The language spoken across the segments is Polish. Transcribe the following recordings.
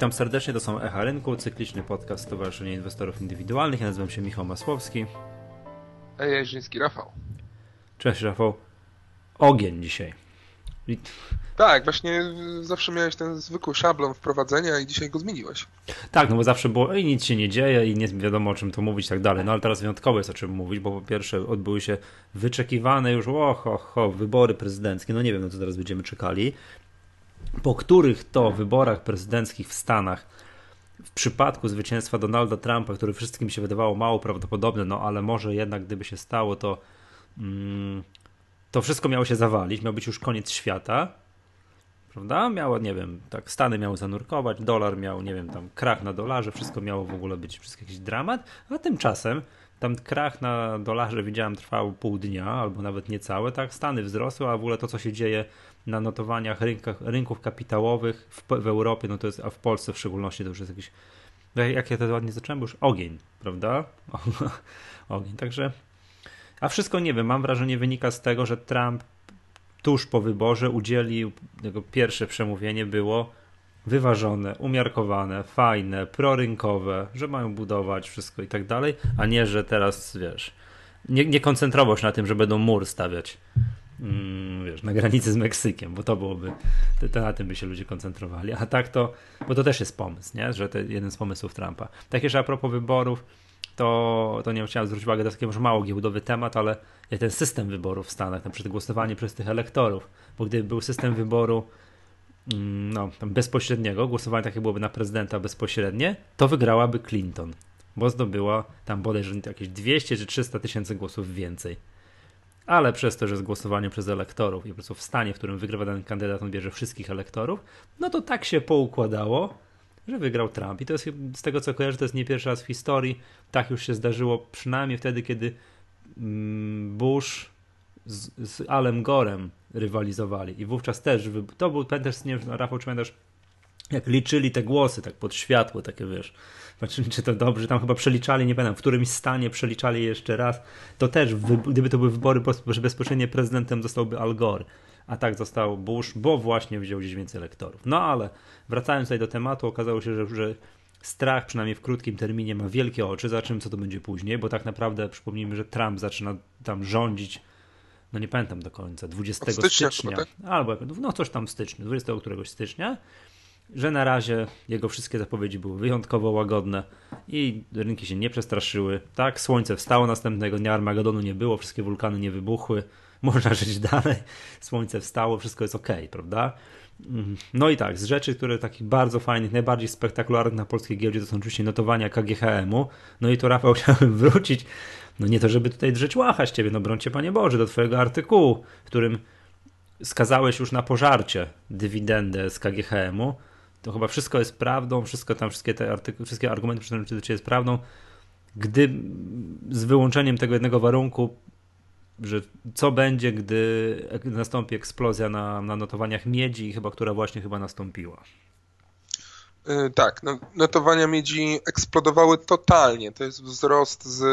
Witam serdecznie, to są Echa Rynku, cykliczny podcast Stowarzyszenia Inwestorów Indywidualnych. Ja nazywam się Michał Masłowski. A ja Jerzyński Rafał. Cześć Rafał. Ogień dzisiaj. Tak, właśnie zawsze miałeś ten zwykły szablon wprowadzenia i dzisiaj go zmieniłeś. Tak, no bo zawsze było i nic się nie dzieje i nie wiadomo o czym to mówić i tak dalej. No ale teraz wyjątkowo jest o czym mówić, bo po pierwsze odbyły się wyczekiwane już oho, ho, wybory prezydenckie. No nie wiem, no co teraz będziemy czekali po których to wyborach prezydenckich w Stanach w przypadku zwycięstwa Donalda Trumpa, który wszystkim się wydawało mało prawdopodobne, no ale może jednak gdyby się stało, to mm, to wszystko miało się zawalić, miał być już koniec świata, prawda? Miało, nie wiem, tak Stany miały zanurkować, dolar miał, nie wiem, tam krach na dolarze, wszystko miało w ogóle być wszystko jakiś dramat, a tymczasem tam krach na dolarze widziałem trwał pół dnia albo nawet niecałe, tak? Stany wzrosły, a w ogóle to, co się dzieje na notowaniach rynkach, rynków kapitałowych w, w, Europie, no to jest, a w Polsce w szczególności to już jest jakiś, jak ja to ładnie zacząłem, już ogień, prawda? ogień, także, a wszystko nie wiem, mam wrażenie wynika z tego, że Trump tuż po wyborze udzielił, jego pierwsze przemówienie było wyważone, umiarkowane, fajne, prorynkowe, że mają budować wszystko i tak dalej, a nie, że teraz, wiesz, nie, nie koncentrował się na tym, że będą mur stawiać mm, wiesz, na granicy z Meksykiem, bo to byłoby, to, to, na tym by się ludzie koncentrowali. A tak to, bo to też jest pomysł, nie? że to jeden z pomysłów Trumpa. Tak jeszcze a propos wyborów, to, to nie chciałem zwrócić uwagę, to taki może mało giełdowy temat, ale ten system wyborów w Stanach, na przykład głosowanie przez tych elektorów, bo gdyby był system wyboru mm, no, bezpośredniego, głosowanie takie byłoby na prezydenta bezpośrednie, to wygrałaby Clinton, bo zdobyła tam bodajże jakieś 200 czy 300 tysięcy głosów więcej ale przez to, że jest głosowanie przez elektorów i po prostu w stanie, w którym wygrywa ten kandydat, on bierze wszystkich elektorów, no to tak się poukładało, że wygrał Trump. I to jest z tego co kojarzę, to jest nie pierwszy raz w historii. Tak już się zdarzyło przynajmniej wtedy, kiedy mm, Bush z, z Alem Gorem rywalizowali. I wówczas też, to był, pamiętasz, nie wiem, Rafał, czy pamiętasz, jak liczyli te głosy tak pod światło, takie wiesz, patrzyli czy to dobrze, tam chyba przeliczali, nie pamiętam, w którymś stanie przeliczali jeszcze raz, to też, gdyby to były wybory, że bezpośrednio prezydentem zostałby Al Gore, a tak został Bush, bo właśnie wziął gdzieś więcej elektorów. No ale wracając tutaj do tematu, okazało się, że, że strach przynajmniej w krótkim terminie ma wielkie oczy, zobaczymy co to będzie później, bo tak naprawdę przypomnijmy, że Trump zaczyna tam rządzić no nie pamiętam do końca, 20 stycznia, stycznia tak? albo no coś tam w styczniu, 20 któregoś stycznia że na razie jego wszystkie zapowiedzi były wyjątkowo łagodne i rynki się nie przestraszyły. Tak, słońce wstało następnego dnia, Armagedonu nie było, wszystkie wulkany nie wybuchły, można żyć dalej, słońce wstało, wszystko jest ok, prawda? Mhm. No i tak, z rzeczy, które takich bardzo fajnych, najbardziej spektakularnych na polskiej giełdzie to są oczywiście notowania KGHM-u. No i to Rafał chciałem wrócić, no nie to, żeby tutaj drzeć łachać ciebie, no brońcie Panie Boże, do twojego artykułu, w którym skazałeś już na pożarcie dywidendę z KGHM-u to chyba wszystko jest prawdą, wszystko tam, wszystkie te artykuły, wszystkie argumenty przynajmniej jest prawdą, gdy z wyłączeniem tego jednego warunku, że co będzie, gdy nastąpi eksplozja na, na notowaniach miedzi, chyba która właśnie chyba nastąpiła. Yy, tak, no, notowania miedzi eksplodowały totalnie. To jest wzrost z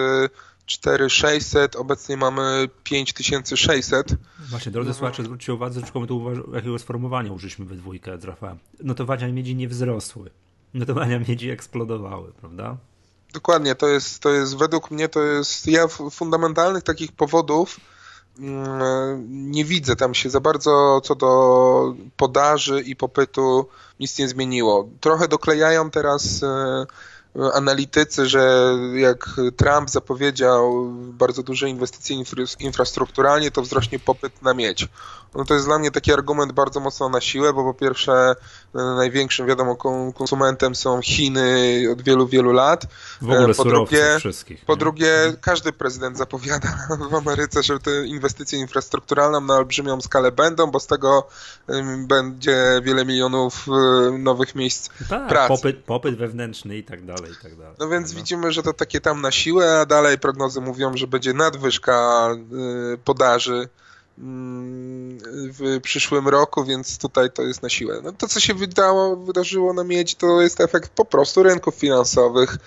4600, obecnie mamy 5600. Właśnie, drodzy no. słuchacze, zwróćcie uwagę, że tu uważ- jakiego sformułowania użyliśmy we dwójkę z Rafałem. Notowania miedzi nie wzrosły. Notowania miedzi eksplodowały, prawda? Dokładnie, to jest, to jest według mnie to jest, ja fundamentalnych takich powodów mm, nie widzę tam się za bardzo co do podaży i popytu nic nie zmieniło. Trochę doklejają teraz e, analitycy, że jak Trump zapowiedział bardzo duże inwestycje infrastrukturalnie, to wzrośnie popyt na miedź. No to jest dla mnie taki argument bardzo mocno na siłę, bo po pierwsze e, największym wiadomo konsumentem są Chiny od wielu, wielu lat. W ogóle e, po drugie, wszystkich. Po nie? drugie, każdy prezydent zapowiada w Ameryce, że te inwestycje infrastrukturalne na olbrzymią skalę będą, bo z tego będzie wiele milionów e, nowych miejsc tak, pracy. Popyt, popyt wewnętrzny i tak dalej, i tak dalej. No więc no. widzimy, że to takie tam na siłę, a dalej prognozy mówią, że będzie nadwyżka podaży w przyszłym roku, więc tutaj to jest na siłę. No to, co się wydało, wydarzyło na miedzi, to jest efekt po prostu rynków finansowych,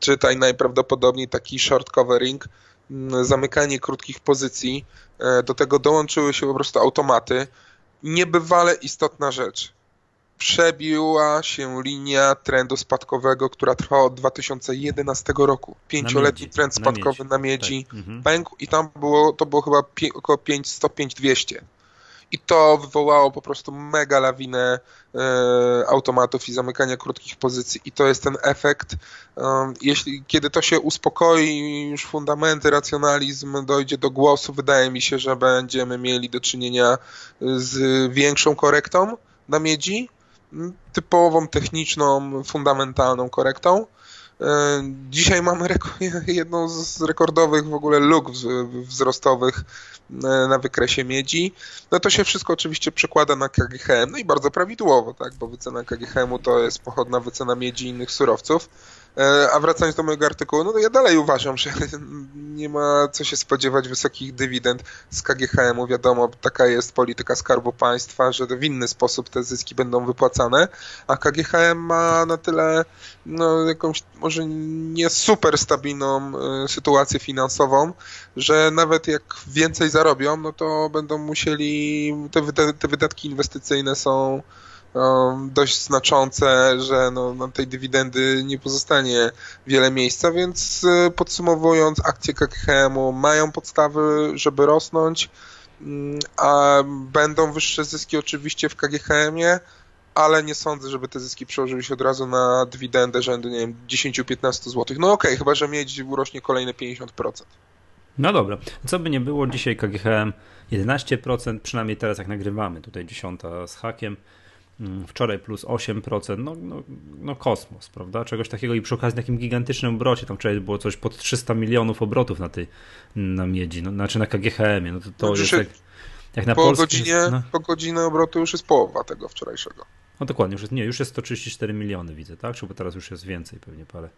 czytaj najprawdopodobniej taki short covering, mm, zamykanie krótkich pozycji, e, do tego dołączyły się po prostu automaty. Niebywale istotna rzecz. Przebiła się linia trendu spadkowego, która trwała od 2011 roku. Pięcioletni trend spadkowy na miedzi, na miedzi tak. pękł i tam było, to było chyba około 500-200 i to wywołało po prostu mega lawinę e, automatów i zamykania krótkich pozycji i to jest ten efekt. Jeśli, kiedy to się uspokoi, już fundamenty, racjonalizm dojdzie do głosu, wydaje mi się, że będziemy mieli do czynienia z większą korektą na miedzi, typową, techniczną, fundamentalną korektą. E, dzisiaj mamy jedną z rekordowych w ogóle luk wzrostowych E, na wykresie miedzi, no to się wszystko oczywiście przekłada na KGHM, no i bardzo prawidłowo, tak, bo wycena KGHM-u to jest pochodna wycena miedzi i innych surowców, a wracając do mojego artykułu, no ja dalej uważam, że nie ma co się spodziewać wysokich dywidend z KGHM-u. Wiadomo, taka jest polityka Skarbu Państwa, że w inny sposób te zyski będą wypłacane, a KGHM ma na tyle no, jakąś może nie super stabilną e, sytuację finansową, że nawet jak więcej zarobią, no to będą musieli, te wydatki inwestycyjne są dość znaczące, że no, na tej dywidendy nie pozostanie wiele miejsca, więc e, podsumowując, akcje KGHM-u mają podstawy, żeby rosnąć, mm, a będą wyższe zyski oczywiście w KGHM-ie, ale nie sądzę, żeby te zyski przełożyły się od razu na dywidendę rzędu, nie wiem, 10-15 zł. No okej, okay, chyba, że mieć urośnie kolejne 50%. No dobra, co by nie było, dzisiaj KGHM 11%, przynajmniej teraz jak nagrywamy, tutaj 10 z hakiem, wczoraj plus 8%, no, no, no kosmos, prawda? Czegoś takiego i przy okazji takim gigantycznym obrocie, tam wczoraj było coś pod 300 milionów obrotów na tej, na miedzi, no, znaczy na KGHM-ie, no to, to jest jak, jak na po Polsce, godzinie, no. po godzinie obrotu już jest połowa tego wczorajszego. No dokładnie, już jest, nie, już jest 134 miliony widzę, tak? Czy bo teraz już jest więcej pewnie parę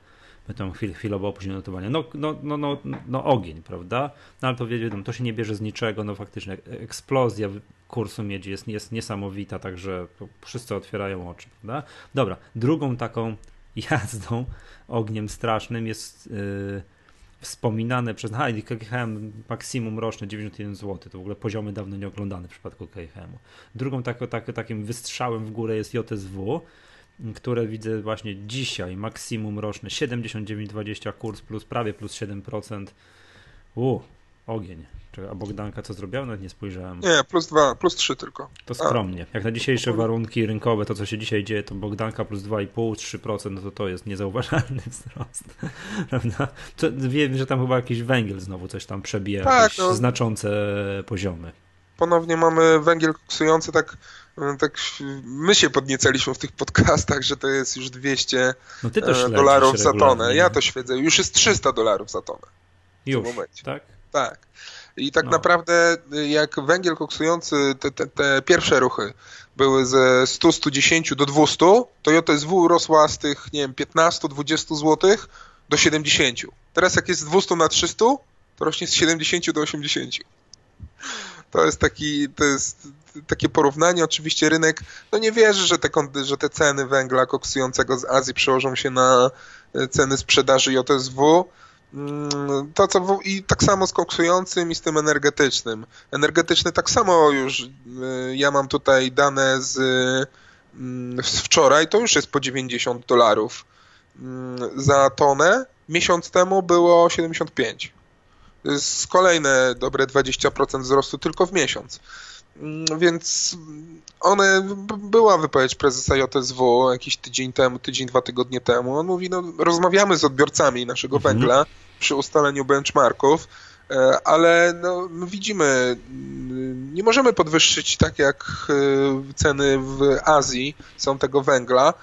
będą chwil, chwilowo opóźnione notowania. No, no, no, no, no ogień, prawda? No ale to wiadomo, to się nie bierze z niczego, no faktycznie eksplozja kursu miedzi jest, jest niesamowita, także wszyscy otwierają oczy, prawda? Dobra, drugą taką jazdą ogniem strasznym jest yy, wspominane przez aha, KGHM maksimum roczne 91 zł, to w ogóle poziomy dawno nie oglądane w przypadku KGHM-u. Drugą tak, tak, takim wystrzałem w górę jest JSW, które widzę właśnie dzisiaj, maksimum roczne 79,20 kurs plus prawie plus 7%. U, ogień. A Bogdanka co zrobiła? Nawet nie spojrzałem. Nie, plus 2, plus 3 tylko. To skromnie. Jak na dzisiejsze warunki rynkowe, to co się dzisiaj dzieje, to Bogdanka plus 2,5, 3%, no to to jest niezauważalny wzrost. Prawda? To, wiem, że tam chyba jakiś węgiel znowu coś tam przebija, tak, jakieś no. znaczące poziomy. Ponownie mamy węgiel koksujący tak tak my się podniecaliśmy w tych podcastach, że to jest już 200 no e, dolarów za tonę. Ja to świedzę. Już jest 300 dolarów za tonę. Już, tak? Tak. I tak no. naprawdę jak węgiel koksujący, te, te, te, pierwsze ruchy były ze 100-110 do 200, to JSW rosła z tych, nie wiem, 15-20 zł do 70. Teraz jak jest z 200 na 300, to rośnie z 70 do 80. To jest taki, to jest takie porównanie. Oczywiście rynek no nie wierzy, że te, że te ceny węgla koksującego z Azji przełożą się na e, ceny sprzedaży JSW. Mm, to co i tak samo z koksującym i z tym energetycznym. Energetyczny tak samo już e, ja mam tutaj dane z, mm, z wczoraj, to już jest po 90 dolarów mm, za tonę. Miesiąc temu było 75. To jest kolejne dobre 20% wzrostu tylko w miesiąc. Mm, więc one, była wypowiedź prezesa JSW jakiś tydzień temu, tydzień, dwa tygodnie temu. On mówi, no rozmawiamy z odbiorcami naszego mhm. węgla przy ustaleniu benchmarków, e, ale no, widzimy, mm, nie możemy podwyższyć tak jak e, ceny w Azji są tego węgla,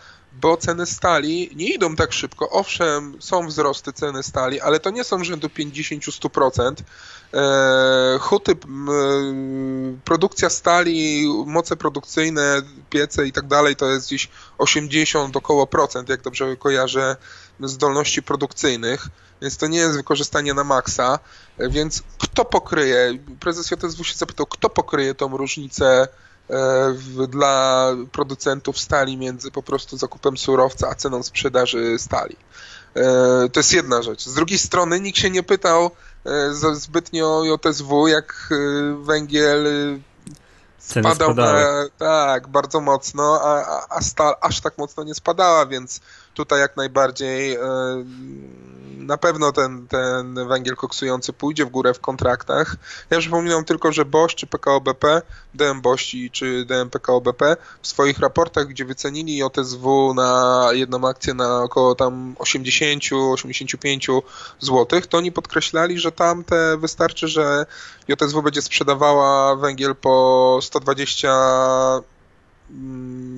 bo ceny stali nie idą tak szybko. Owszem, są wzrosty ceny stali, ale to nie są rzędu 50-100%. E, huty, produkcja stali, moce produkcyjne, piece i tak dalej to jest gdzieś 80 około procent, jak dobrze kojarzę, zdolności produkcyjnych, więc to nie jest wykorzystanie na maksa, więc kto pokryje, prezes JSW się zapytał, kto pokryje tą różnicę E, dla producentów stali między po prostu zakupem surowca a ceną sprzedaży stali. E, to jest jedna rzecz. Z drugiej strony nikt się nie pytał e, zbytnio o JSW, jak węgiel Ceny spadał na, tak, bardzo mocno, a, a stal aż tak mocno nie spadała, więc tutaj jak najbardziej e, na pewno ten, ten węgiel koksujący pójdzie w górę w kontraktach. Ja przypominam tylko, że Bosch czy PKO BP, DM Bosch czy DM PKO BP w swoich raportach, gdzie wycenili JSW na jedną akcję na około tam 80-85 zł, to oni podkreślali, że tam te wystarczy, że JSW będzie sprzedawała węgiel po 120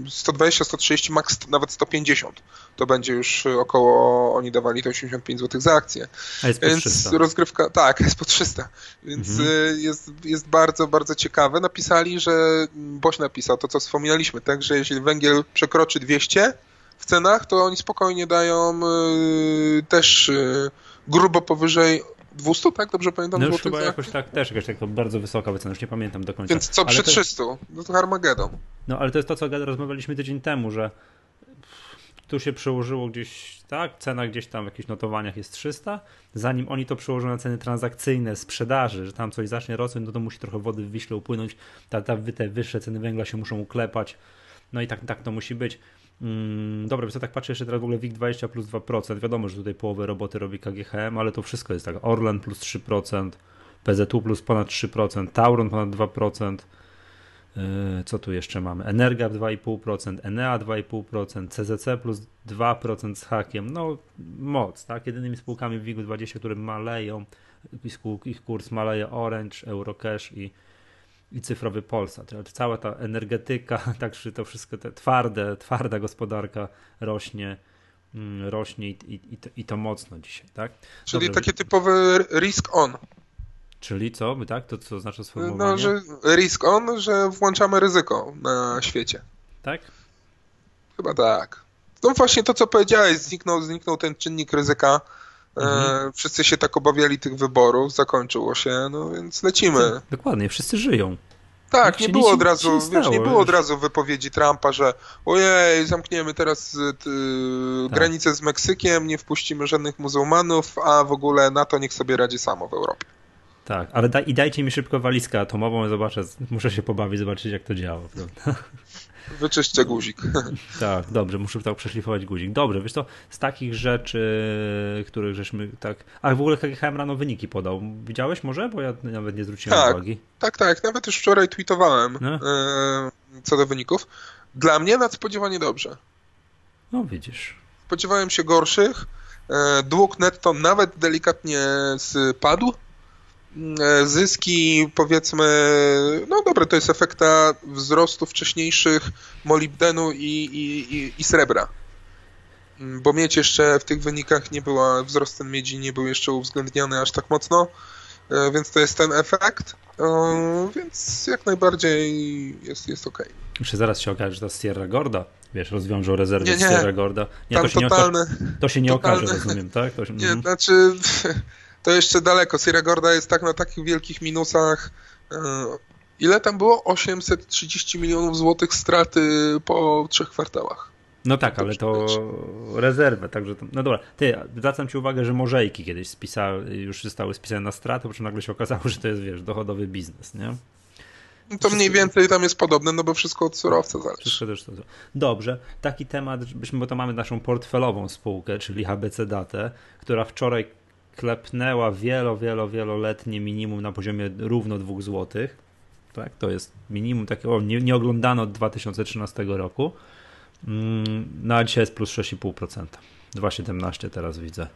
120, 130, max nawet 150. To będzie już około, oni dawali to 85 zł za akcję. A jest po Więc 300. rozgrywka, tak, jest po 300. Więc mhm. Y, jest, jest bardzo, bardzo ciekawe. Napisali, że Boś napisał to, co wspominaliśmy, tak, że jeśli węgiel przekroczy 200 w cenach, to oni spokojnie dają y, też y, grubo powyżej 200, tak? Dobrze pamiętam? No już chyba jakoś tak, też jakaś tak bardzo wysoka wycena, już nie pamiętam do końca. Więc co przy 300? No to Armageddon. No ale to jest to, co rozmawialiśmy tydzień temu, że tu się przełożyło gdzieś, tak, cena gdzieś tam w jakichś notowaniach jest 300, zanim oni to przełożą na ceny transakcyjne, sprzedaży, że tam coś zacznie rosnąć, no to musi trochę wody w Wiśle upłynąć, ta, ta, te wyższe ceny węgla się muszą uklepać, no i tak, tak to musi być. Mm, dobra, więc ja tak patrzę jeszcze teraz w ogóle WIG 20 plus 2%. Wiadomo, że tutaj połowę roboty robi KGHM, ale to wszystko jest tak. Orlen plus 3%, PZU plus ponad 3%, Tauron ponad 2%. Yy, co tu jeszcze mamy? Energia 2,5%, Enea 2,5%, CZC plus 2% z hakiem. No, moc, tak? Jedynymi spółkami w WIG 20, które maleją, ich kurs maleje Orange, Eurocash i i cyfrowy Polsat. Cała ta energetyka, także to wszystko, te twarde, twarda gospodarka rośnie, mm, rośnie i, i, to, i to mocno dzisiaj, tak? Czyli Dobrze. takie typowe risk on. Czyli co? Tak? To co znaczy sformułowanie? No, że risk on, że włączamy ryzyko na świecie. Tak? Chyba tak. No właśnie to, co powiedziałeś, zniknął, zniknął ten czynnik ryzyka. E, mhm. wszyscy się tak obawiali tych wyborów, zakończyło się, no więc lecimy. Dokładnie, wszyscy żyją. Tak, nie było od razu, wiesz, nie było od razu wypowiedzi Trumpa, że ojej, zamkniemy teraz y, tak. granicę z Meksykiem, nie wpuścimy żadnych muzułmanów, a w ogóle NATO niech sobie radzi samo w Europie. Tak, ale daj, i dajcie mi szybko walizkę atomową, zobaczę, muszę się pobawić, zobaczyć jak to działa. Prawda? Wyczyszczę guzik. Tak, dobrze, muszę tak przeszlifować guzik. Dobrze, wiesz to z takich rzeczy, których żeśmy tak... A w ogóle KGHM rano wyniki podał. Widziałeś może? Bo ja nawet nie zwróciłem tak, uwagi. Tak, tak, nawet już wczoraj tweetowałem no. e, co do wyników. Dla mnie nadspodziewanie dobrze. No widzisz. Spodziewałem się gorszych. E, dług netto nawet delikatnie spadł. E, zyski, powiedzmy, no dobra, to jest efekta wzrostu wcześniejszych molibdenu i, i, i, i srebra. Mm, bo miedź jeszcze w tych wynikach nie była, wzrost ten miedzi nie był jeszcze uwzględniany aż tak mocno, e, więc to jest ten efekt, e, więc jak najbardziej jest, jest ok. Jeszcze zaraz się okaże, że to Sierra Gorda, wiesz, rozwiążą rezerwy nie, nie. Sierra Gorda. Nie, to się, totalne, nie, to się nie totalne, okaże, rozumiem, tak? Się, nie, mm. znaczy to jeszcze daleko. Sierra Gorda jest tak na takich wielkich minusach. E, ile tam było? 830 milionów złotych straty po trzech kwartałach. No tak, ale to rezerwę, także to, no dobra. Ty, zwracam ci uwagę, że morzejki kiedyś spisały, już zostały spisane na stratę, po czym nagle się okazało, że to jest, wiesz, dochodowy biznes, nie? No to mniej więcej tam jest podobne, no bo wszystko od surowca zależy. Wszystko też to. Dobrze, taki temat, byśmy, bo to mamy naszą portfelową spółkę, czyli HBC Datę, która wczoraj klepnęła wielo, wielo, wieloletnie minimum na poziomie równo 2 zł. Tak, to jest minimum takiego, nie, nie oglądano od 2013 roku. Mm, no a dzisiaj jest plus 6,5%. 2,17 teraz widzę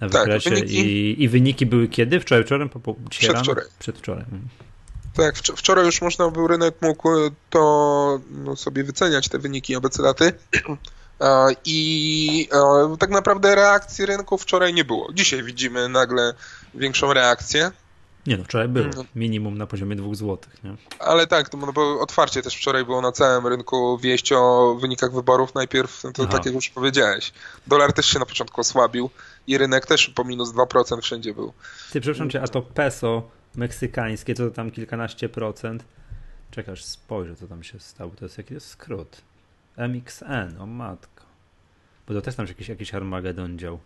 na tak, wykresie. Tak, wyniki... I, I wyniki były kiedy? Wczoraj, wczoraj? Po, po, Przedwczoraj. Przedwczoraj. Mhm. Tak, wczoraj już można był, rynek mógł to no, sobie wyceniać te wyniki abecdaty. I tak naprawdę reakcji rynku wczoraj nie było. Dzisiaj widzimy nagle większą reakcję. Nie no, wczoraj było mm. minimum na poziomie 2 zł. Nie? Ale tak, no bo otwarcie też wczoraj było na całym rynku wieść o wynikach wyborów. Najpierw, no to tak jak już powiedziałeś, dolar też się na początku osłabił i rynek też po minus 2% wszędzie był. Ty, przepraszam cię, a to peso meksykańskie, co to tam kilkanaście procent? Czekasz, spojrzę, co tam się stało. To jest jakiś skrót. MXN, o matko. Bo to też tam jakiś, jakiś Armagedon dział.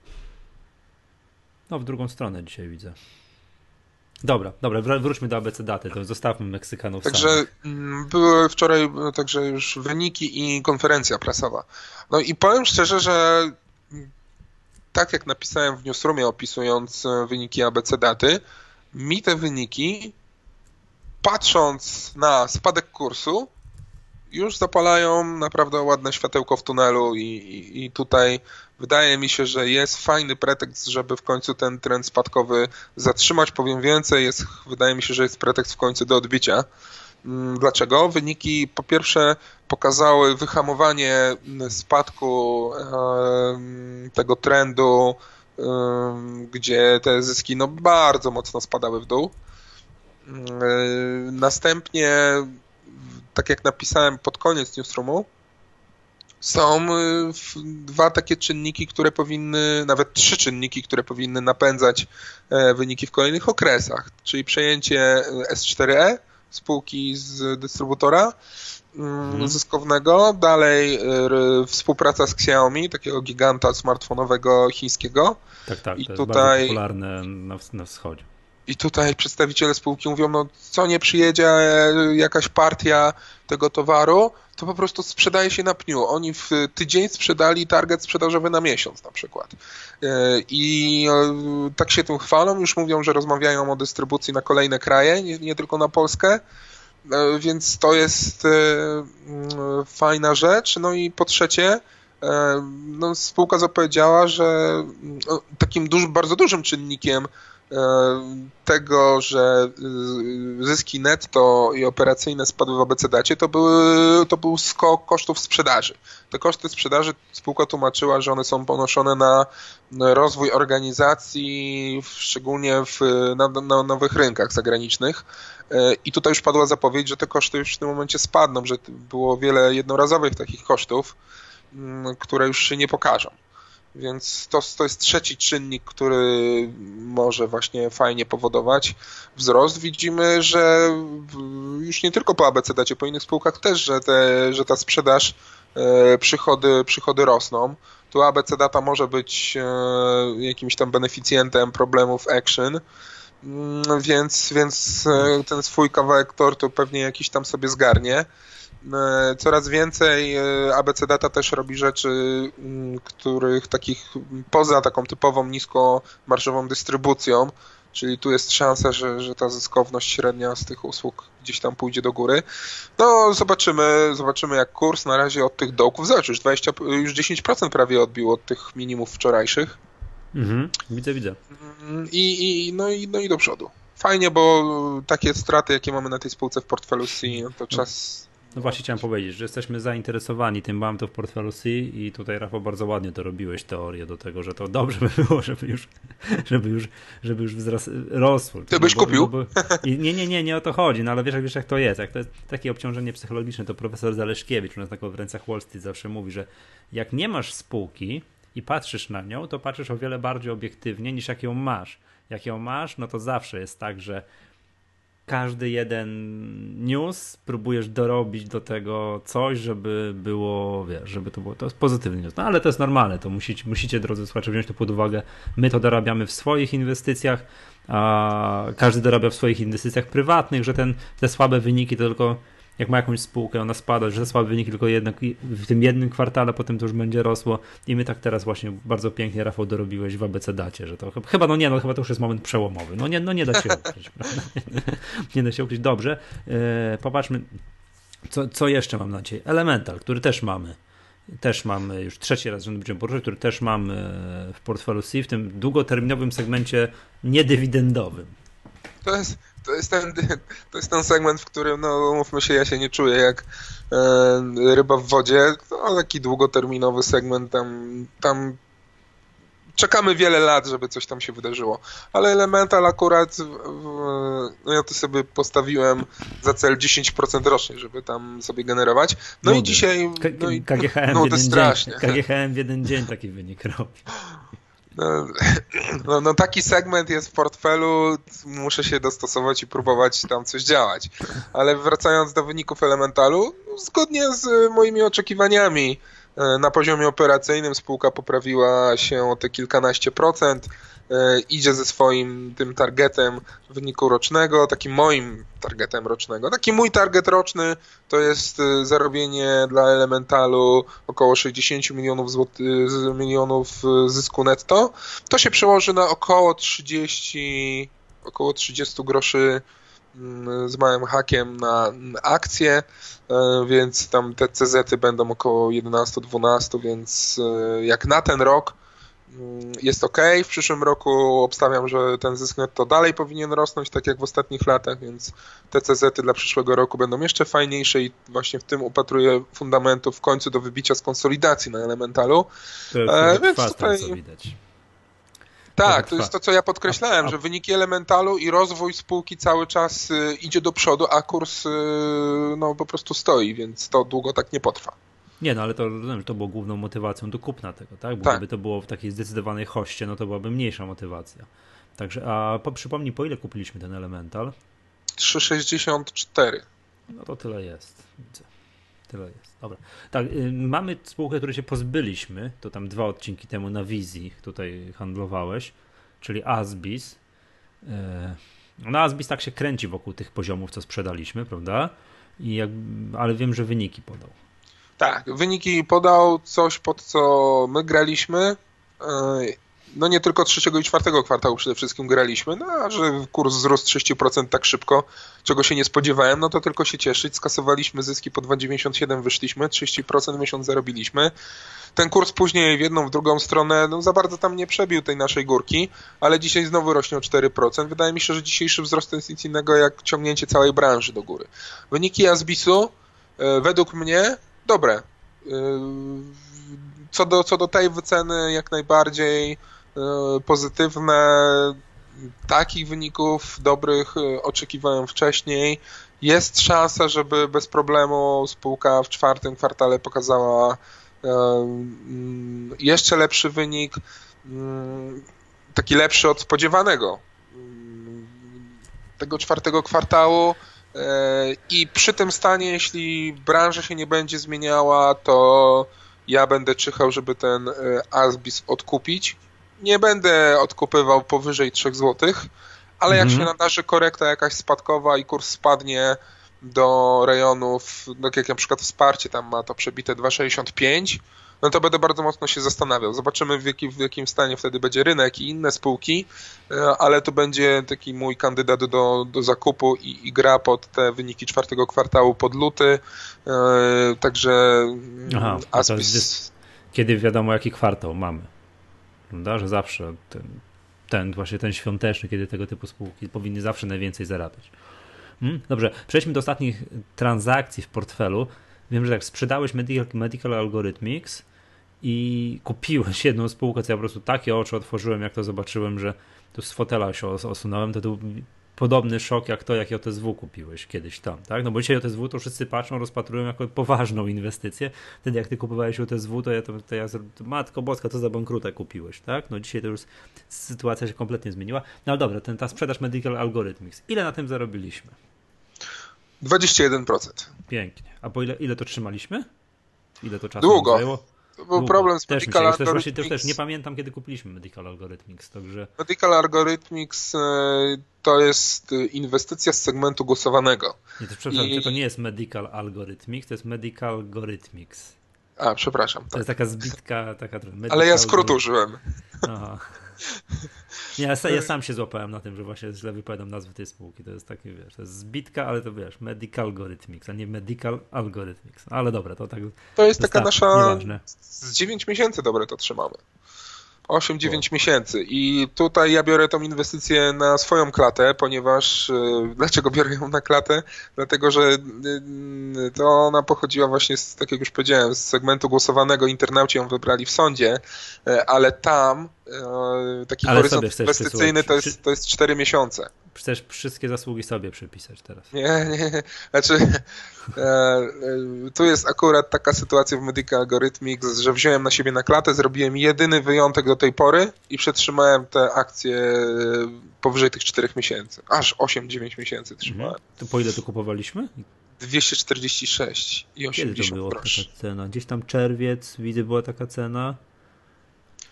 No, w drugą stronę dzisiaj widzę. Dobra, dobra, wróćmy do ABC daty, to zostawmy Meksykanów Także samych. Mm, były wczoraj także już wyniki i konferencja prasowa. No i powiem szczerze, że tak jak napisałem w newsroomie opisując e, wyniki ABC daty, mi te wyniki, patrząc na spadek kursu, już zapalają naprawdę ładne światełko w tunelu i, i, i, tutaj wydaje mi się, że jest fajny pretekst, żeby w końcu ten trend spadkowy zatrzymać. Powiem więcej, jest, wydaje mi się, że jest pretekst w końcu do odbicia. Mm, dlaczego? Wyniki po pierwsze pokazały wyhamowanie spadku tego trendu, gdzie te zyski no bardzo mocno spadały w dół. Następnie, tak jak napisałem pod koniec newsroomu, są dwa takie czynniki, które powinny, nawet trzy czynniki, które powinny napędzać e, wyniki w kolejnych okresach, czyli przejęcie S4E, spółki z dystrybutora hmm. zyskownego. Dalej współpraca z Xiaomi, takiego giganta smartfonowego chińskiego. Tak, tak, I to tutaj, jest popularne na, na wschodzie. I tutaj przedstawiciele spółki mówią, no co nie przyjedzie e, jakaś partia tego towaru, to po prostu sprzedaje się na pniu. Oni w tydzień sprzedali target sprzedażowy na miesiąc na przykład. E, I e, tak się tym chwalą, już mówią, że rozmawiają o dystrybucji na kolejne kraje, nie, nie tylko na Polskę. Więc to jest mm, fajna rzecz. No i po trzecie, no, spółka zapowiedziała, że no, takim duży, bardzo dużym czynnikiem E, tego, że e, zyski netto i operacyjne spadły w abecedacie, to, były, to był skok kosztów sprzedaży. Te koszty sprzedaży spółka tłumaczyła, że one są ponoszone na rozwój organizacji, szczególnie w, na, na nowych rynkach zagranicznych. E, I tutaj już padła zapowiedź, że te koszty już w tym momencie spadną, że było wiele jednorazowych takich kosztów, które już się nie pokażą. Więc to, to jest trzeci czynnik, który może właśnie fajnie powodować wzrost. Widzimy, że już nie tylko po ABCD, po innych spółkach też, że, te, że ta sprzedaż, e, przychody, przychody rosną. Tu ABC Data może być e, jakimś tam beneficjentem problemów Action, mm, więc, więc e, ten swój kawałek tortu pewnie jakiś tam sobie zgarnie. E, coraz więcej e, ABC Data też robi rzeczy, mm, których takich poza taką typową niskomarżową dystrybucją, czyli tu jest szansa, że, że ta zyskowność średnia z tych usług gdzieś tam pójdzie do góry. No zobaczymy, zobaczymy jak kurs na razie od tych dołków, zobacz, już, 20, już 10% prawie odbił od tych minimów wczorajszych. Mhm, widzę, widzę. Mm, I, i, no, i, no i do przodu. Fajnie, bo takie straty, jakie mamy na tej spółce w portfelu C, no to czas no właśnie chciałem powiedzieć, że jesteśmy zainteresowani tym, mam to w portfelu C i tutaj Rafał bardzo ładnie to robiłeś teorię do tego, że to dobrze by było, żeby już, żeby już, żeby już rosło. Ty byś no bo, kupił? No bo, i nie, nie, nie, nie o to chodzi, no ale wiesz, wiesz jak to jest, jak to jest takie obciążenie psychologiczne, to profesor Zaleszkiewicz u nas na konferencjach Wall Street zawsze mówi, że jak nie masz spółki i patrzysz na nią, to patrzysz o wiele bardziej obiektywnie niż jak ją masz. Jak ją masz, no to zawsze jest tak, że każdy jeden news próbujesz dorobić do tego coś, żeby było, wiesz, żeby to było, to jest pozytywny news. No ale to jest normalne, to musicie, musicie drodzy słuchacze, wziąć to pod uwagę. My to dorabiamy w swoich inwestycjach, a każdy dorabia w swoich inwestycjach prywatnych, że ten, te słabe wyniki to tylko jak ma jakąś spółkę, ona spada, że słabe wyniki tylko jednak w tym jednym kwartale, potem to już będzie rosło i my tak teraz właśnie bardzo pięknie, Rafał, dorobiłeś w ABC dacie, że to chyba, no nie, no chyba to już jest moment przełomowy. No nie, no nie da się ukryć, Nie da się ukryć. Dobrze, e, popatrzmy, co, co jeszcze mam na dzisiaj. Elemental, który też mamy też mamy, już trzeci raz rząd będziemy poruszać, który też mamy w portfelu C, w tym długoterminowym segmencie niedywidendowym. To jest, to jest ten, to jest ten segment, w którym, no mówmy się, ja się nie czuję jak e, ryba w wodzie. No, taki długoterminowy segment, tam, tam czekamy wiele lat, żeby coś tam się wydarzyło. Ale Elemental akurat, no ja to sobie postawiłem za cel 10% rocznie, żeby tam sobie generować. No i dzisiaj... No i, KGHM, no, w jeden strasznie. Dzień, KGHM w jeden dzień taki wynik robi. No, no, taki segment jest w portfelu, muszę się dostosować i próbować tam coś działać. Ale wracając do wyników Elementalu, zgodnie z moimi oczekiwaniami, Na poziomie operacyjnym spółka poprawiła się o te kilkanaście procent. E, idzie ze swoim tym targetem wyniku rocznego, takim moim targetem rocznego. Taki mój target roczny to jest e, zarobienie dla Elementalu około 60 milionów, złoty, milionów e, zysku netto. To się przełoży na około 30, około 30 groszy mm, z małym hakiem na akcje, więc tam te CZ-y będą około 11-12, więc jak na ten rok jest ok. W przyszłym roku obstawiam, że ten zysk netto dalej powinien rosnąć, tak jak w ostatnich latach, więc te CZ-y dla przyszłego roku będą jeszcze fajniejsze i właśnie w tym upatruję fundamentów w końcu do wybicia z konsolidacji na Elementalu. To, to e, więc tutaj... co widać. Tak, to jest to, co ja podkreślałem, że wyniki Elementalu i rozwój spółki cały czas y, idzie do przodu, a kurs y, no, po prostu stoi, więc to długo tak nie potrwa. Nie, no ale to rozumiem, że to było główną motywacją do kupna tego, tak? Bo tak. gdyby to było w takiej zdecydowanej hoście, no to byłaby mniejsza motywacja. Także, a po, przypomnij, po ile kupiliśmy ten Elemental? 3,64. No to tyle jest, widzę. Tyle jest. Dobra. Tak, y, mamy spółkę, której się pozbyliśmy, to tam dwa odcinki temu na wizji tutaj handlowałeś, czyli Asbis. Y, no Asbis tak się kręci wokół tych poziomów, co sprzedaliśmy, prawda? I jak, ale wiem, że wyniki podał. Tak, wyniki podał coś, pod co my graliśmy. E, no nie tylko trzeciego i czwartego kwartału przede wszystkim graliśmy, no a że kurs wzrósł 30% tak szybko, czego się nie spodziewałem, no to tylko się cieszyć. Skasowaliśmy zyski po 2,97 wyszliśmy, 30% miesiąc zarobiliśmy. Ten kurs później w jedną, w drugą stronę, no za bardzo tam nie przebił tej naszej górki, ale dzisiaj znowu rośnie o 4%. Wydaje mi się, że dzisiejszy wzrost to jest nic innego jak ciągnięcie całej branży do góry. Wyniki Asbisu e, według mnie dobre. Y, co do, co do tej wyceny, jak najbardziej y, pozytywne. Takich wyników dobrych y, oczekiwałem wcześniej. Jest szansa, żeby bez problemu spółka w czwartym kwartale pokazała mm, jeszcze lepszy wynik, taki lepszy od spodziewanego. Tego czwartego kwartału I przy tym stanie, jeśli branża się nie będzie zmieniała, to ja będę czyhał, żeby ten e, Asbis odkupić. Nie będę odkupywał powyżej 3 zł, ale jak mhm. się nadarzy korekta jakaś spadkowa i kurs spadnie do rejonów, tak jak na przykład wsparcie tam ma to przebite 2,65, no to będę bardzo mocno się zastanawiał. Zobaczymy w, jaki, w jakim stanie wtedy będzie rynek i inne spółki, e, ale to będzie taki mój kandydat do, do zakupu i, i gra pod te wyniki czwartego kwartału pod luty. E, także mm, Aha, Aspis... jest, kiedy wiadomo jaki kwartał mamy. Prawda? Że zawsze ten, ten właśnie ten świąteczny, kiedy tego typu spółki powinny zawsze najwięcej zarabiać. Hmm? Dobrze, przejdźmy do ostatnich transakcji w portfelu. Wiem, że tak sprzedałeś Medical, Medical Algorithmics i kupiłeś jedną spółkę, co ja po prostu takie oczy otworzyłem, jak to zobaczyłem, że tu z fotela się osunąłem, to był podobny szok jak to, jak JSW kupiłeś kiedyś tam, tak? No bo dzisiaj JSW to wszyscy patrzą, rozpatrują jako poważną inwestycję. Wtedy jak ty kupowałeś JSW, to ja to, to ja to, matko boska, co za bankrutę kupiłeś, tak? No dzisiaj to już sytuacja się kompletnie zmieniła. No ale dobra, ten, ta sprzedaż Medical Algorithmics. Ile na tym zarobiliśmy? 21%. Pięknie. A po ile, ile to trzymaliśmy? Ile to czasu Długo. Zajęło? Był problem z też Medical myślę, Algorithmics. Też, też, też nie pamiętam, kiedy kupiliśmy Medical Algorithmics, także... Medical Algorithmics e, to jest inwestycja z segmentu głosowanego. Nie, to, przepraszam, I... to nie jest Medical Algorithmics, to jest Medical Algorithmics. A, przepraszam. To tak. jest taka zbitka, taka... Ale ja skrótu użyłem. Aha. Nie, ja, ja, sam się złapałem na tym, że właśnie źle wypowiadam nazwy tej spółki. To jest takie, wiesz, to jest zbitka, ale to wiesz, Medical Algorithmics, a nie Medical Algorithmics. Ale dobra, to tak. To jest taka nasza. Nieważne. Z 9 miesięcy dobre to trzymamy. 8-9 miesięcy. I tutaj ja biorę tą inwestycję na swoją klatę, ponieważ e, dlaczego biorę ją na klatę? Dlatego, że e, to ona pochodziła właśnie z, tak jak już powiedziałem, z segmentu głosowanego, internauci ją wybrali w sądzie, ale tam taki ale horyzont inwestycyjny to jest, to jest 4 miesiące. Chcesz wszystkie zasługi sobie przypisać teraz. Nie, nie. Znaczy, e, e, tu jest akurat taka sytuacja w Medical Algorithmics, że wziąłem na siebie na klatę, zrobiłem jedyny wyjątek do tej pory i przetrzymałem te akcje powyżej tych 4 miesięcy. Aż 8-9 miesięcy trzymałem. Mhm. To po ile to kupowaliśmy? 246 i 80 Kiedy to było groszy. taka cena? Gdzieś tam czerwiec, widzę, była taka cena.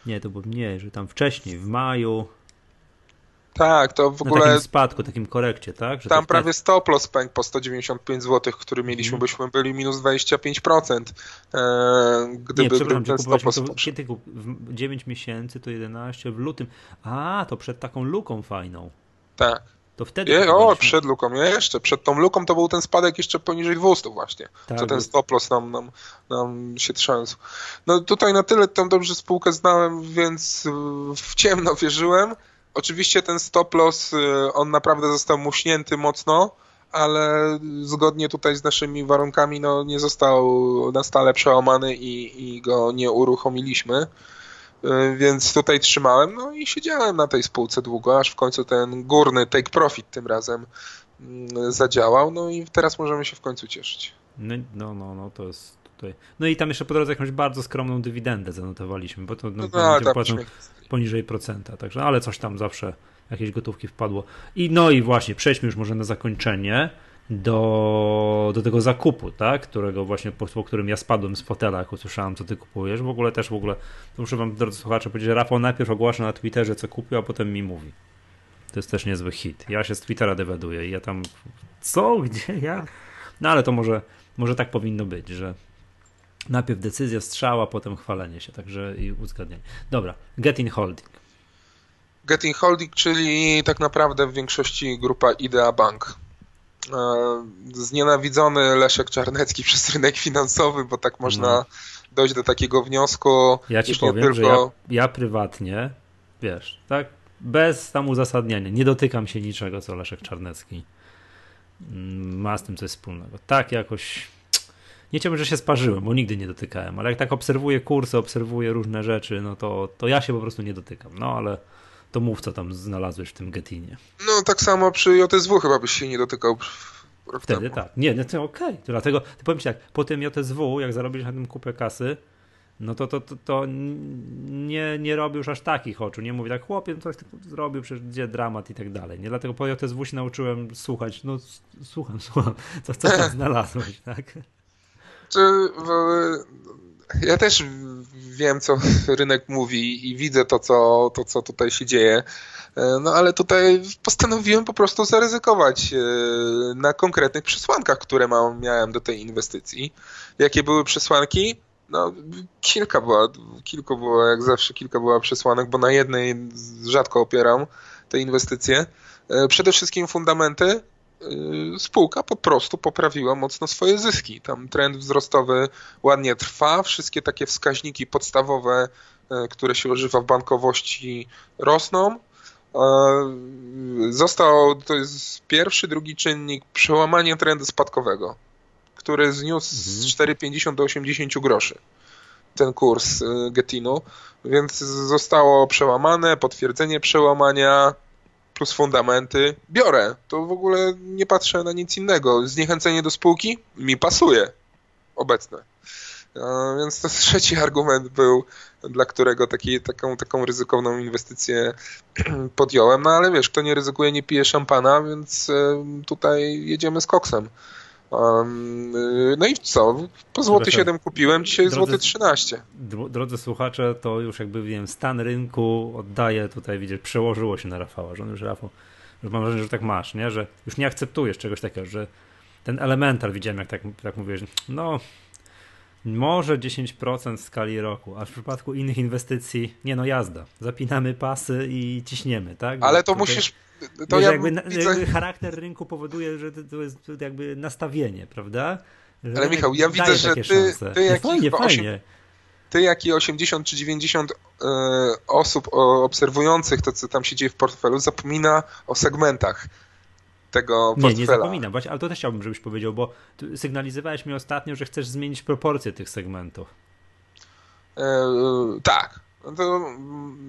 Nie, to było mniej, że tam wcześniej, w maju. Tak, to w Na ogóle takim spadku, takim korekcie, tak? Że tam to prawie stop loss pękł po 195 zł, który mieliśmy, Mhm. byśmy byli minus 25%. E, Nie, gdyby przepraszam, był ten stop loss kiedy kup... w 9 miesięcy, to 11 w lutym. A, to przed taką luką fajną. Tak. To wtedy Je, o, kupowaliśmy. przed luką, jeszcze. Przed tą luką to był ten spadek jeszcze poniżej 200 właśnie. Tak, co ten stop loss nam, nam, nam się trzęsł. No tutaj na tyle tam dobrze spółkę znałem, więc y, w ciemno wierzyłem. Oczywiście ten stop loss, y, on naprawdę został muśnięty mocno, ale zgodnie tutaj z naszymi warunkami no, nie został na stale przełamany i, i go nie uruchomiliśmy. Y, Więc tutaj trzymałem, no i siedziałem na tej spółce długo, aż w końcu ten górny take profit tym razem mm, zadziałał, no i teraz możemy się w końcu cieszyć. No, no, no, no, to jest tutaj. No i tam jeszcze po drodze jakąś bardzo skromną dywidendę zanotowaliśmy, bo to no, No, no płacą poniżej procenta, także, ale coś tam zawsze jakieś gotówki wpadło. I no i właśnie, przejdźmy już może na zakończenie do, do tego zakupu, tak, którego właśnie po, po którym ja spadłem z fotela, jak usłyszałem, co ty kupujesz. W ogóle też w ogóle, muszę wam, drodzy słuchacze, powiedzieć, że Rafał najpierw ogłasza na Twitterze, co kupił, a potem mi mówi. To jest też niezły hit. Ja się z Twittera dowiaduję i ja tam, co, gdzie, ja? No ale to może, może tak powinno być, że najpierw decyzja, strzała, potem chwalenie się, także i uzgadnienie. Dobra, Getting Holding. Getting Holding, czyli tak naprawdę w większości grupa Idea Bank. E, Znienawidzony Leszek Czarnecki przez rynek finansowy, bo tak można No. dojść do takiego wniosku. Ja ci powiem, że ja, tylko- ja prywatnie, wiesz, tak, bez tam uzasadnienia, nie dotykam się niczego, co Leszek Czarnecki mm, ma z tym coś wspólnego. Tak jakoś, nie chciałbym, że się sparzyłem, bo nigdy nie dotykałem, ale jak tak obserwuję kursy, obserwuję różne rzeczy, no to, to ja się po prostu nie dotykam. No ale to mów, co tam znalazłeś w tym Getinie. No tak samo przy JSW chyba byś się nie dotykał rok Wtedy temu. tak. Nie, no to okej. To Dlatego, to powiem ci tak, po tym JSW, jak zarobisz na tym kupę kasy, no to, to, to, to nie, nie robił już aż takich oczu. Nie mówi tak, chłopie, no coś zrobił, przecież gdzie dramat i tak dalej. Nie dlatego po JSW się nauczyłem słuchać. No słucham, słucham. Co, co tam znalazłeś, tak? Czy, w- ja też wiem, co rynek mówi i widzę to, co, to, co tutaj się dzieje. E, No ale tutaj postanowiłem po prostu zaryzykować e, na konkretnych przesłankach, które mam, miałem do tej inwestycji. Jakie były przesłanki? No, kilka było, kilku było, jak zawsze kilka było przesłanek, bo na jednej rzadko opieram te inwestycje. E, Przede wszystkim fundamenty. E, Spółka po prostu poprawiła mocno swoje zyski. Tam trend wzrostowy ładnie trwa, wszystkie takie wskaźniki podstawowe, e, które się używa w bankowości, rosną. E, Został, to jest pierwszy, drugi czynnik, przełamanie trendu spadkowego, który zniósł z 4,50 do 80 groszy ten kurs Getinu, więc zostało przełamane, potwierdzenie przełamania plus fundamenty. Biorę, to w ogóle nie patrzę na nic innego. Zniechęcenie do spółki mi pasuje obecne. E, Więc to trzeci argument był, dla którego taki, taką, taką ryzykowną inwestycję podjąłem. No ale wiesz, kto nie ryzykuje, nie pije szampana, więc e, tutaj jedziemy z koksem. Um, y, no i co? Po złoty Dobra, 7 kupiłem, dzisiaj drodzy- złoty 13. Dro- Drodzy słuchacze, to już jakby wiem, stan rynku oddaje tutaj, widzisz, przełożyło się na Rafała, że on już Rafał, że mam wrażenie, że tak masz, nie? Że już nie akceptujesz czegoś takiego, że ten elementar widziałem, jak tak, tak mówiłeś, no może 10% w skali roku, a w przypadku innych inwestycji, nie no jazda, zapinamy pasy i ciśniemy, tak? Ale to Tutaj- musisz... To ja jakby, jakby charakter rynku powoduje, że to, jest jakby nastawienie, prawda? Że Ale Michał, ja widzę, że ty- szanse. ty No jak fajnie, chyba osiem- fajnie. ty, jak i 80 czy 90 e, osób obserwujących to, co tam się dzieje w portfelu, zapomina o segmentach tego Nie, portfela. nie zapominam, właśnie, ale to też chciałbym, żebyś powiedział, bo sygnalizowałeś mi ostatnio, że chcesz zmienić proporcje tych segmentów. E, tak. No to, mm,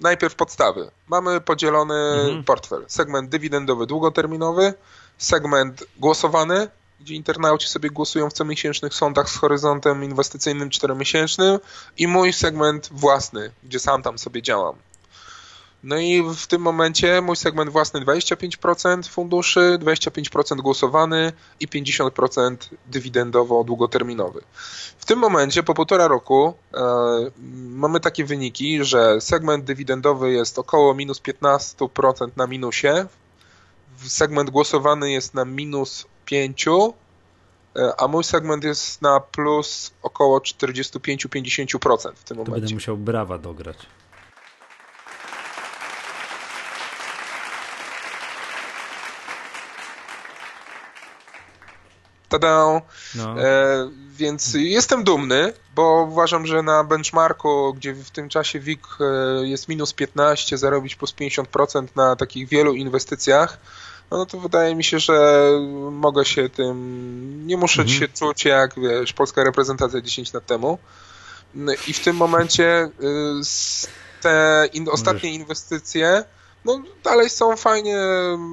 najpierw podstawy. Mamy podzielony Mhm. portfel. Segment dywidendowy, długoterminowy, segment głosowany, gdzie internauci sobie głosują w comiesięcznych sądach z horyzontem inwestycyjnym czteromiesięcznym i mój segment własny, gdzie sam tam sobie działam. No i w tym momencie mój segment własny 25% funduszy, 25% głosowany i 50% dywidendowo-długoterminowy. W tym momencie po półtora roku e, mamy takie wyniki, że segment dywidendowy jest około minus 15% na minusie, segment głosowany jest na minus 5%, e, a mój segment jest na plus około 45-50% w tym momencie. To będę musiał brawa dograć. Tada! No. E, więc jestem dumny, bo uważam, że na benchmarku, gdzie w tym czasie WIG e, jest minus 15, zarobić plus 50% na takich wielu inwestycjach, no to wydaje mi się, że mogę się tym, nie muszę mhm. się czuć jak, wiesz, polska reprezentacja 10 lat temu. No I w tym momencie y, te in, ostatnie inwestycje no, dalej są fajnie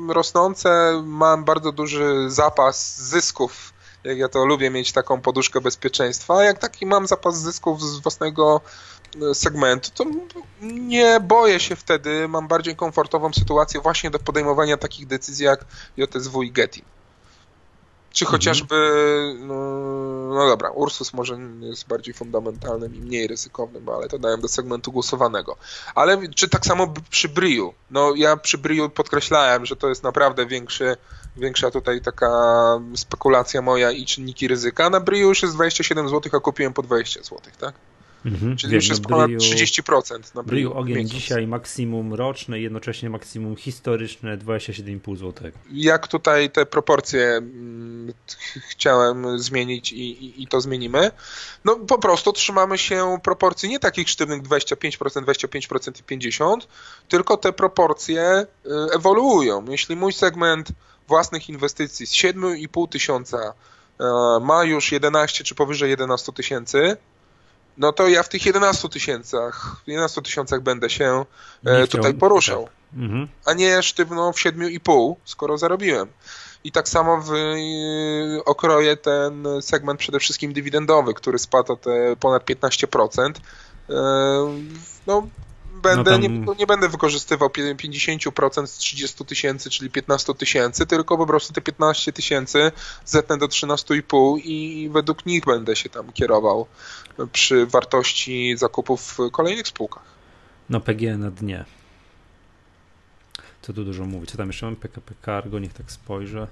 rosnące. Mam bardzo duży zapas zysków. Jak ja to lubię mieć taką poduszkę bezpieczeństwa. Jak taki mam zapas zysków z własnego e, segmentu, to nie boję się wtedy. Mam bardziej komfortową sytuację właśnie do podejmowania takich decyzji jak JSW i Getty. Czy mhm. chociażby, no, no, dobra, Ursus może jest bardziej fundamentalnym i mniej ryzykownym, ale to dałem do segmentu głosowanego. Ale czy tak samo przy Briu? No ja przy Briu podkreślałem, że to jest naprawdę większy, większa tutaj taka spekulacja moja i czynniki ryzyka. Na Briu już jest 27 zł, a kupiłem po 20 zł, tak? Mhm, Czyli wiem, już jest no, ponad 30% na Bryju. ogień miesiąc. dzisiaj maksimum roczne, jednocześnie maksimum historyczne 27,5 zł. Jak tutaj te proporcje mm, chciałem zmienić i, i, i, to zmienimy? No po prostu trzymamy się proporcji nie takich sztywnych 25%, 25% i 50%, tylko te proporcje y, ewoluują. Jeśli mój segment własnych inwestycji z 7,5 tysiąca y, ma już 11 czy powyżej 11 tysięcy, no to ja w tych 11 tysiącach, 11 tysiącach będę się e, tutaj poruszał, tak. mhm. a nie sztywno w 7,5, skoro zarobiłem. I tak samo w, e, okroję ten segment przede wszystkim dywidendowy, który spadł o te ponad 15%. E, no, będę, no tam... nie, nie, będę wykorzystywał 50% z 30 tysięcy, czyli 15 tysięcy, tylko po prostu te 15 tysięcy zetnę do 13,5 i według nich będę się tam kierował przy wartości zakupów w kolejnych spółkach. No PG na dnie. Co tu dużo mówić? Co tam jeszcze mam? PKP Cargo, niech tak spojrzę.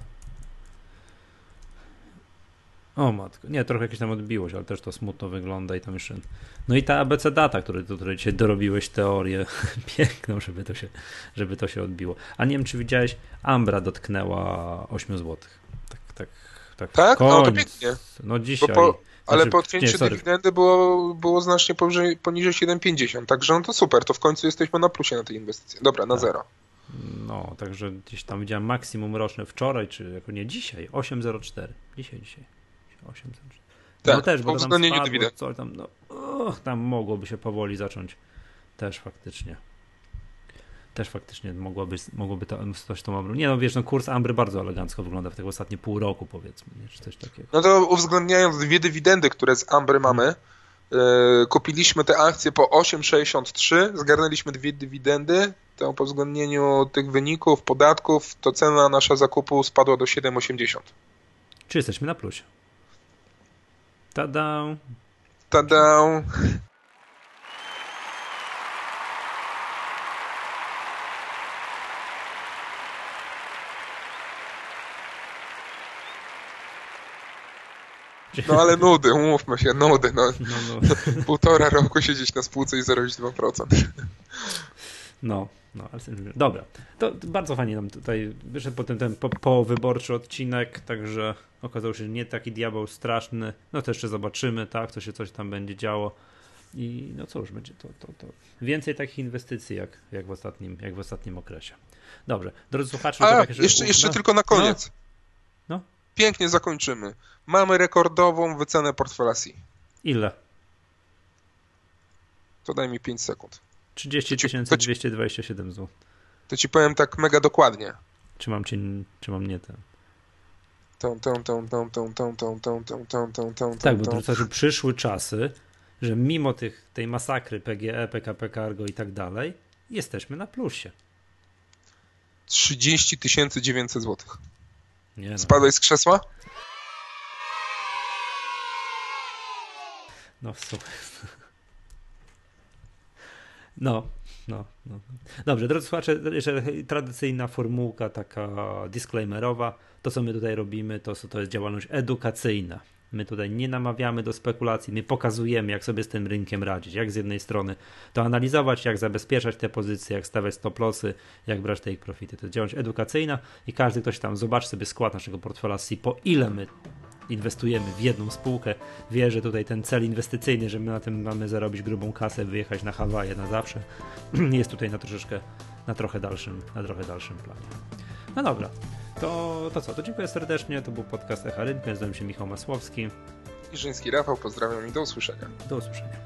O matko, nie, trochę jakieś tam odbiło się, ale też to smutno wygląda i tam jeszcze... No i ta ABC data, który, której dzisiaj dorobiłeś teorię piękną, żeby to, się, żeby to się odbiło. A nie wiem, czy widziałeś, Ambra dotknęła 8 zł. Tak, tak, tak. Tak? No to pięknie. No dzisiaj... Po, ale znaczy, po odcięciu dywidendy było, było znacznie poniżej, poniżej 7,50, także no to super, to w końcu jesteśmy na plusie na tej inwestycji. Dobra, na tak. zero. No, także gdzieś tam widziałem maksimum roczne wczoraj, czy jako nie dzisiaj, 8,04. Dzisiaj, dzisiaj. 8 tak, no też, bo to tam spadło, coś tam, no, oh, tam mogłoby się powoli zacząć też faktycznie. Też faktycznie mogłoby, mogłoby to coś tą Ambrą. Nie no wiesz, no kurs Ambry bardzo elegancko wygląda w tego ostatnie pół roku powiedzmy, nie? czy coś takiego. No to uwzględniając dwie dywidendy, które z Ambry mamy, yy, kupiliśmy te akcje po 8,63, zgarnęliśmy dwie dywidendy, to po uwzględnieniu tych wyników, podatków, to cena nasza zakupu spadła do 7,80. Czy jesteśmy na plusie? Tada! Tada! No ale nudy, umówmy się, nudy. No. no, no. Półtora roku siedzieć na spółce i zarobić 2%. No, no, ale dobra. To bardzo fajnie nam tutaj wyszedł potem ten po, po wyborczy odcinek, także okazało się, że nie taki diabeł straszny. No to jeszcze zobaczymy, tak, co się coś tam będzie działo. I no cóż, będzie to, to, to więcej takich inwestycji jak, jak, w ostatnim, jak w ostatnim okresie. Dobrze, drodzy słuchacze. A, tak, jeszcze, jeszcze no, tylko na koniec. No, no. Pięknie zakończymy. Mamy rekordową wycenę portfela C. Ile? To daj mi 5 sekund. 30 227 zł. To ci powiem tak mega dokładnie. Czy mam, ci, czy mam nie ten? Tak, bo to znaczy przyszły czasy, że mimo tych, tej masakry PGE, PKP Cargo i tak dalej, jesteśmy na plusie. 30 900 zł. Nie no. Spadłeś z krzesła? No w sumie. No, no, no. Dobrze, drodzy słuchacze, jeszcze tradycyjna formułka taka disclaimerowa. To, co my tutaj robimy, to, to jest działalność edukacyjna. My tutaj nie namawiamy do spekulacji, my pokazujemy, jak sobie z tym rynkiem radzić. Jak z jednej strony to analizować, jak zabezpieczać te pozycje, jak stawiać stop lossy, jak brać te ich profity. To jest działalność edukacyjna i każdy ktoś tam zobaczy sobie skład naszego portfela C, po ile my inwestujemy w jedną spółkę, wie, że tutaj ten cel inwestycyjny, że my na tym mamy zarobić grubą kasę, wyjechać na Hawaje na zawsze, jest tutaj na troszeczkę, na trochę dalszym, na trochę dalszym planie. No dobra, to, to co, to dziękuję serdecznie, to był podcast Echa Rynku, nazywam się Michał Masłowski. Iżyński Rafał, pozdrawiam i do usłyszenia. Do usłyszenia.